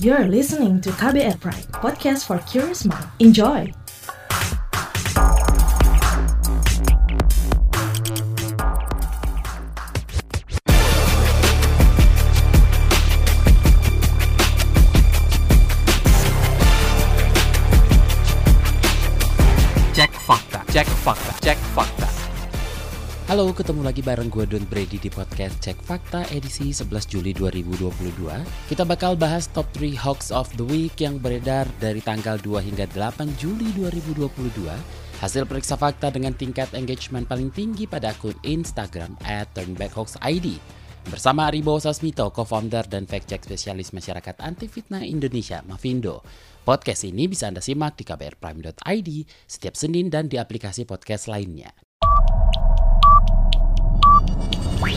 You're listening to KBR Pride, podcast for curious mind. Enjoy! Cek fakta, cek fakta, cek fakta. Halo, ketemu lagi bareng gue Don Brady di podcast Cek Fakta edisi 11 Juli 2022. Kita bakal bahas top 3 hoax of the week yang beredar dari tanggal 2 hingga 8 Juli 2022. Hasil periksa fakta dengan tingkat engagement paling tinggi pada akun Instagram at turnbackhoaxid. Bersama Aribo Sasmito, co-founder dan fact-check spesialis masyarakat anti fitnah Indonesia, Mavindo. Podcast ini bisa Anda simak di kbrprime.id setiap Senin dan di aplikasi podcast lainnya. Number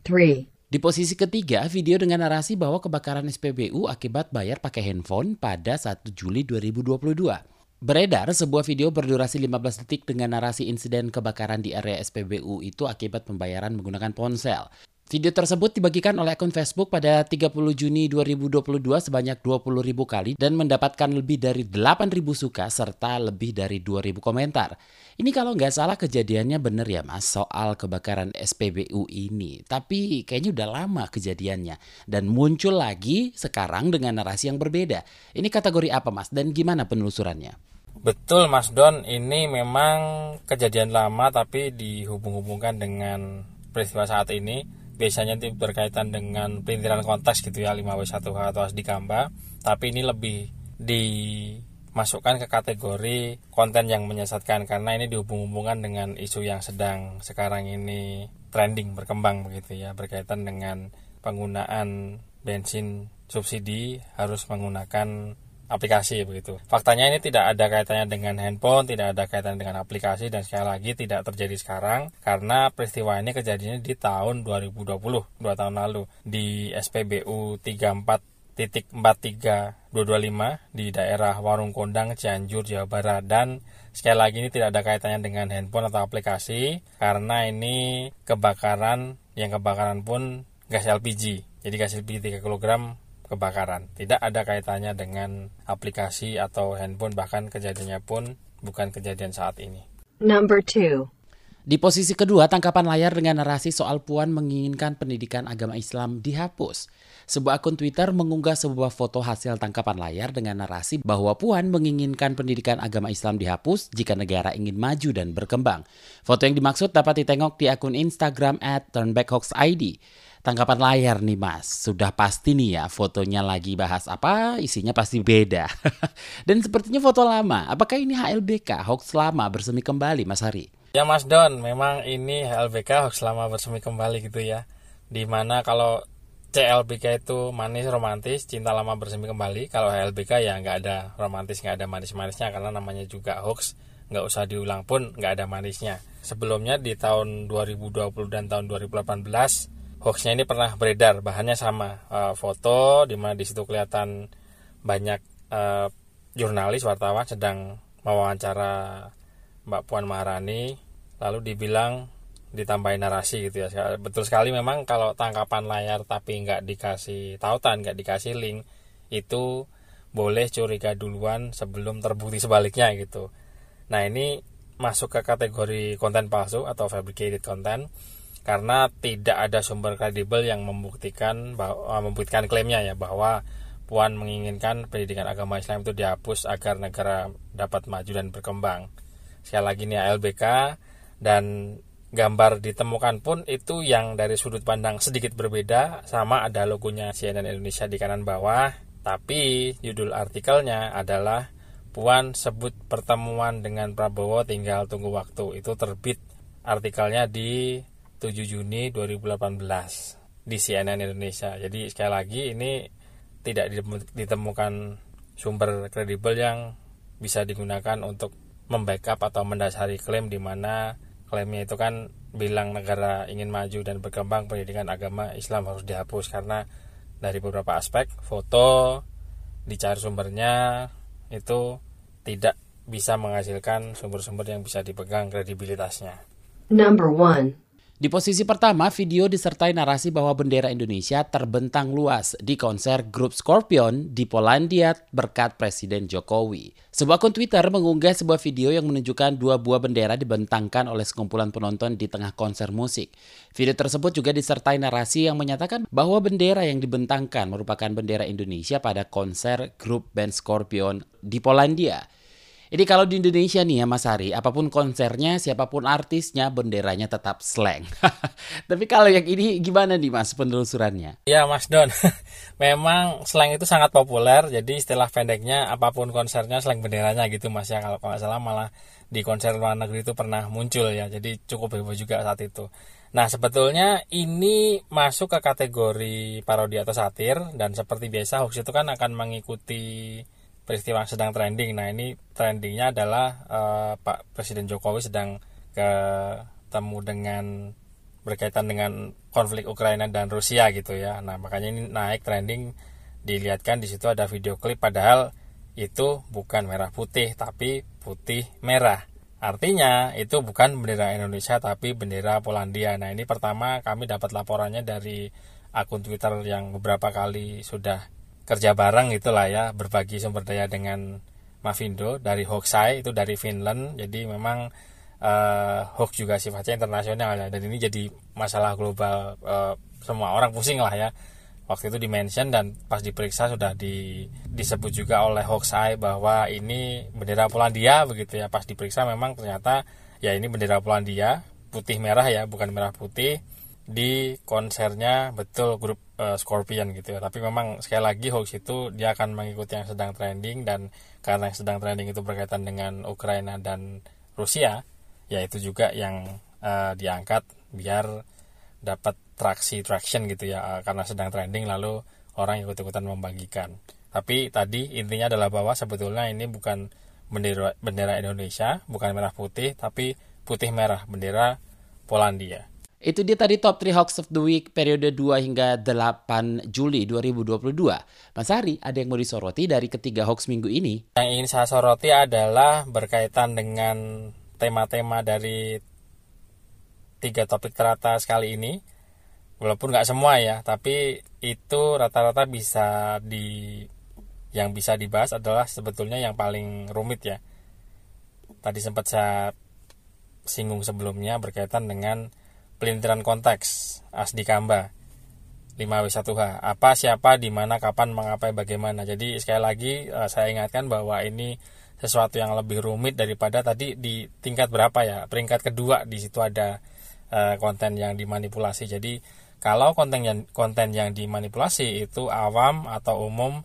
3. Di posisi ketiga, video dengan narasi bahwa kebakaran SPBU akibat bayar pakai handphone pada 1 Juli 2022. Beredar sebuah video berdurasi 15 detik dengan narasi insiden kebakaran di area SPBU itu akibat pembayaran menggunakan ponsel. Video tersebut dibagikan oleh akun Facebook pada 30 Juni 2022 sebanyak 20 ribu kali dan mendapatkan lebih dari 8 ribu suka serta lebih dari 2 ribu komentar. Ini kalau nggak salah kejadiannya bener ya mas soal kebakaran SPBU ini. Tapi kayaknya udah lama kejadiannya. Dan muncul lagi sekarang dengan narasi yang berbeda. Ini kategori apa mas dan gimana penelusurannya? Betul Mas Don, ini memang kejadian lama tapi dihubung-hubungkan dengan peristiwa saat ini. Biasanya itu berkaitan dengan pelintiran konteks gitu ya 5W1H atau Asdi Kamba, tapi ini lebih dimasukkan ke kategori konten yang menyesatkan karena ini dihubung-hubungkan dengan isu yang sedang sekarang ini trending berkembang begitu ya berkaitan dengan penggunaan bensin subsidi harus menggunakan aplikasi begitu. Faktanya ini tidak ada kaitannya dengan handphone, tidak ada kaitannya dengan aplikasi dan sekali lagi tidak terjadi sekarang karena peristiwa ini kejadiannya di tahun 2020, dua tahun lalu di SPBU 34.43225 di daerah Warung Kondang, Cianjur, Jawa Barat dan sekali lagi ini tidak ada kaitannya dengan handphone atau aplikasi karena ini kebakaran yang kebakaran pun gas LPG. Jadi gas LPG 3 kg kebakaran. Tidak ada kaitannya dengan aplikasi atau handphone bahkan kejadiannya pun bukan kejadian saat ini. Number 2. Di posisi kedua, tangkapan layar dengan narasi soal Puan menginginkan pendidikan agama Islam dihapus. Sebuah akun Twitter mengunggah sebuah foto hasil tangkapan layar dengan narasi bahwa Puan menginginkan pendidikan agama Islam dihapus jika negara ingin maju dan berkembang. Foto yang dimaksud dapat ditengok di akun Instagram at turnbackhoaxid. Tangkapan layar nih mas, sudah pasti nih ya fotonya lagi bahas apa, isinya pasti beda. dan sepertinya foto lama, apakah ini HLBK, hoax lama bersemi kembali mas Hari? Ya Mas Don, memang ini HLBK hoax lama bersemi kembali gitu ya. Di mana kalau CLBK itu manis romantis, cinta lama bersemi kembali. Kalau HLBK ya nggak ada romantis, nggak ada manis-manisnya karena namanya juga hoax, nggak usah diulang pun nggak ada manisnya. Sebelumnya di tahun 2020 dan tahun 2018 hoaxnya ini pernah beredar, bahannya sama, uh, foto di mana di situ kelihatan banyak uh, jurnalis wartawan sedang mewawancara Mbak Puan Maharani, lalu dibilang ditambahin narasi gitu ya betul sekali memang kalau tangkapan layar tapi nggak dikasih tautan nggak dikasih link itu boleh curiga duluan sebelum terbukti sebaliknya gitu nah ini masuk ke kategori konten palsu atau fabricated content karena tidak ada sumber kredibel yang membuktikan bahwa membuktikan klaimnya ya bahwa Puan menginginkan pendidikan agama Islam itu dihapus agar negara dapat maju dan berkembang. Sekali lagi ini ALBK dan gambar ditemukan pun itu yang dari sudut pandang sedikit berbeda. Sama ada logonya CNN Indonesia di kanan bawah. Tapi judul artikelnya adalah Puan sebut pertemuan dengan Prabowo tinggal tunggu waktu. Itu terbit artikelnya di 7 Juni 2018 di CNN Indonesia. Jadi sekali lagi ini tidak ditemukan sumber kredibel yang bisa digunakan untuk membackup atau mendasari klaim di mana klaimnya itu kan bilang negara ingin maju dan berkembang pendidikan agama Islam harus dihapus karena dari beberapa aspek foto dicari sumbernya itu tidak bisa menghasilkan sumber-sumber yang bisa dipegang kredibilitasnya. Number 1. Di posisi pertama, video disertai narasi bahwa bendera Indonesia terbentang luas di konser grup Scorpion di Polandia berkat Presiden Jokowi. Sebuah akun Twitter mengunggah sebuah video yang menunjukkan dua buah bendera dibentangkan oleh sekumpulan penonton di tengah konser musik. Video tersebut juga disertai narasi yang menyatakan bahwa bendera yang dibentangkan merupakan bendera Indonesia pada konser grup band Scorpion di Polandia. Jadi kalau di Indonesia nih ya Mas Hari, apa pun konsernya, siapa pun artisnya, benderanya tetap slang. Tapi kalau yang ini gimana nih Mas penelusurannya? Ya Mas Don, memang slang itu sangat populer, jadi istilah pendeknya apa pun konsernya slang benderanya gitu Mas ya. Kalau nggak salah malah di konser luar negeri itu pernah muncul ya, jadi cukup heboh juga saat itu. Nah sebetulnya ini masuk ke kategori parodi atau satir dan seperti biasa hoax itu kan akan mengikuti peristiwa yang sedang trending. Nah ini trendingnya adalah uh, Pak Presiden Jokowi sedang ketemu dengan berkaitan dengan konflik Ukraina dan Rusia gitu ya. Nah makanya ini naik trending dilihatkan di situ ada video klip padahal itu bukan merah putih tapi putih merah. Artinya itu bukan bendera Indonesia tapi bendera Polandia. Nah ini pertama kami dapat laporannya dari akun Twitter yang beberapa kali sudah kerja bareng itulah ya berbagi sumber daya dengan Mavindo. Dari Hoaxai itu dari Finland. Jadi memang uh, juga sifatnya internasional ya. Dan ini jadi masalah global uh, semua orang pusing lah ya. Waktu itu dimention dan pas diperiksa sudah di, disebut juga oleh Hoaxai bahwa ini bendera Polandia begitu ya. Pas diperiksa memang ternyata ya ini bendera Polandia putih merah ya bukan merah putih di konsernya betul grup uh, Scorpion gitu ya. Tapi memang sekali lagi hoax itu dia akan mengikuti yang sedang trending dan karena yang sedang trending itu berkaitan dengan Ukraina dan Rusia, ya itu juga yang uh, diangkat biar dapat traksi traction gitu ya uh, karena sedang trending lalu orang ikut-ikutan membagikan. Tapi tadi intinya adalah bahwa sebetulnya ini bukan bendera bendera Indonesia, bukan merah putih tapi putih merah bendera Polandia. Itu dia tadi top 3 hoax of the week periode 2 hingga 8 Juli 2022. Mas Hari, ada yang mau disoroti dari ketiga hoax minggu ini? Yang ingin saya soroti adalah berkaitan dengan tema-tema dari tiga topik teratas kali ini. Walaupun nggak semua ya, tapi itu rata-rata bisa di yang bisa dibahas adalah sebetulnya yang paling rumit ya. Tadi sempat saya singgung sebelumnya berkaitan dengan pelintiran konteks Asdi Kamba. 5W1H apa siapa di mana kapan mengapa bagaimana. Jadi sekali lagi uh, saya ingatkan bahwa ini sesuatu yang lebih rumit daripada tadi di tingkat berapa ya? Peringkat kedua di situ ada uh, konten yang dimanipulasi. Jadi kalau konten yang konten yang dimanipulasi itu awam atau umum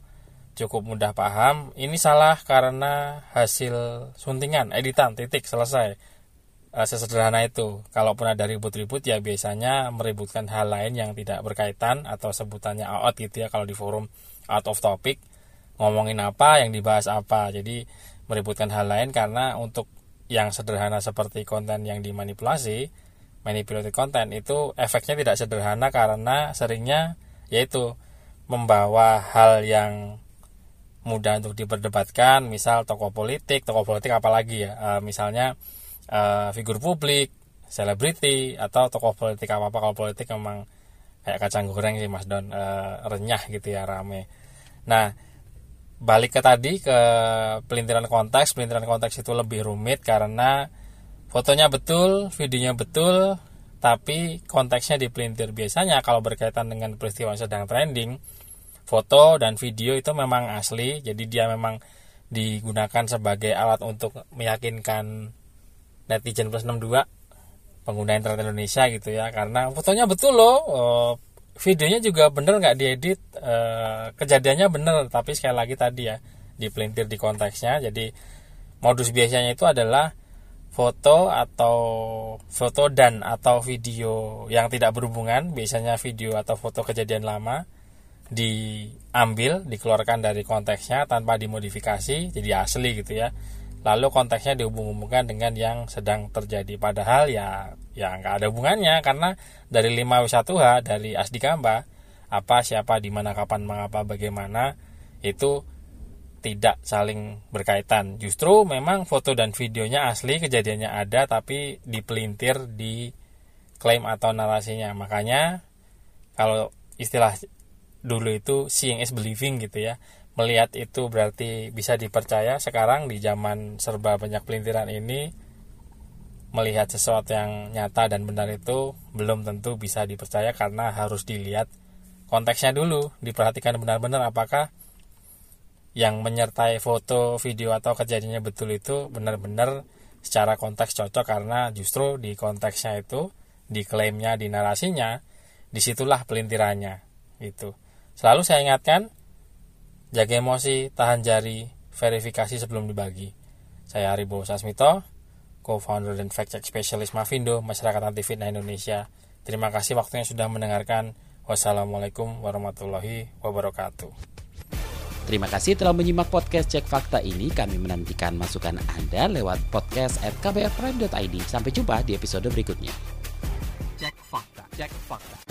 cukup mudah paham ini salah karena hasil suntingan editan titik selesai uh, sesederhana itu. Kalaupun ada ribut-ribut ya biasanya meributkan hal lain yang tidak berkaitan atau sebutannya out gitu ya kalau di forum out of topic ngomongin apa yang dibahas apa. Jadi meributkan hal lain karena untuk yang sederhana seperti konten yang dimanipulasi, manipulated content itu efeknya tidak sederhana karena seringnya yaitu membawa hal yang mudah untuk diperdebatkan, misal tokoh politik, tokoh politik apalagi ya, uh, misalnya uh, figur publik, selebriti atau tokoh politik apa apa kalau politik memang kayak kacang goreng sih Mas Don. Uh, renyah gitu ya rame. Nah balik ke tadi ke pelintiran konteks, pelintiran konteks itu lebih rumit karena fotonya betul, videonya betul, tapi konteksnya dipelintir. Biasanya kalau berkaitan dengan peristiwa yang sedang trending, foto dan video itu memang asli, jadi dia memang digunakan sebagai alat untuk meyakinkan netizen plus 62 pengguna internet Indonesia gitu ya. Karena fotonya betul loh uh, videonya juga bener nggak diedit uh, kejadiannya bener. Tapi sekali lagi tadi ya dipelintir di konteksnya. Jadi modus biasanya itu adalah foto atau foto dan atau video yang tidak berhubungan. Biasanya video atau foto kejadian lama diambil dikeluarkan dari konteksnya tanpa dimodifikasi jadi asli gitu ya lalu konteksnya dihubung-hubungkan dengan yang sedang terjadi padahal ya ya nggak ada hubungannya karena dari 5W1H dari Asdikamba apa siapa di mana kapan mengapa bagaimana itu tidak saling berkaitan. Justru memang foto dan videonya asli, kejadiannya ada, tapi dipelintir di klaim atau narasinya. Makanya kalau istilah dulu itu seeing is believing gitu ya. Melihat itu berarti bisa dipercaya. Sekarang di zaman serba banyak pelintiran ini melihat sesuatu yang nyata dan benar itu belum tentu bisa dipercaya karena harus dilihat konteksnya dulu, diperhatikan benar-benar apakah yang menyertai foto, video atau kejadiannya betul itu benar-benar secara konteks cocok karena justru di konteksnya itu, di klaimnya, di narasinya, di situlah pelintirannya gitu. Selalu saya ingatkan, jaga emosi, tahan jari, verifikasi sebelum dibagi. Saya Aribo Sasmito, co-founder dan fact check specialist Mavindo, Masyarakat Anti Fitnah Indonesia. Terima kasih waktunya sudah mendengarkan. Wassalamualaikum warahmatullahi wabarakatuh. Terima kasih telah menyimak podcast Cek Fakta ini. Kami menantikan masukan Anda lewat podcast at kbrprime.id. Sampai jumpa di episode berikutnya. Cek fakta, cek fakta.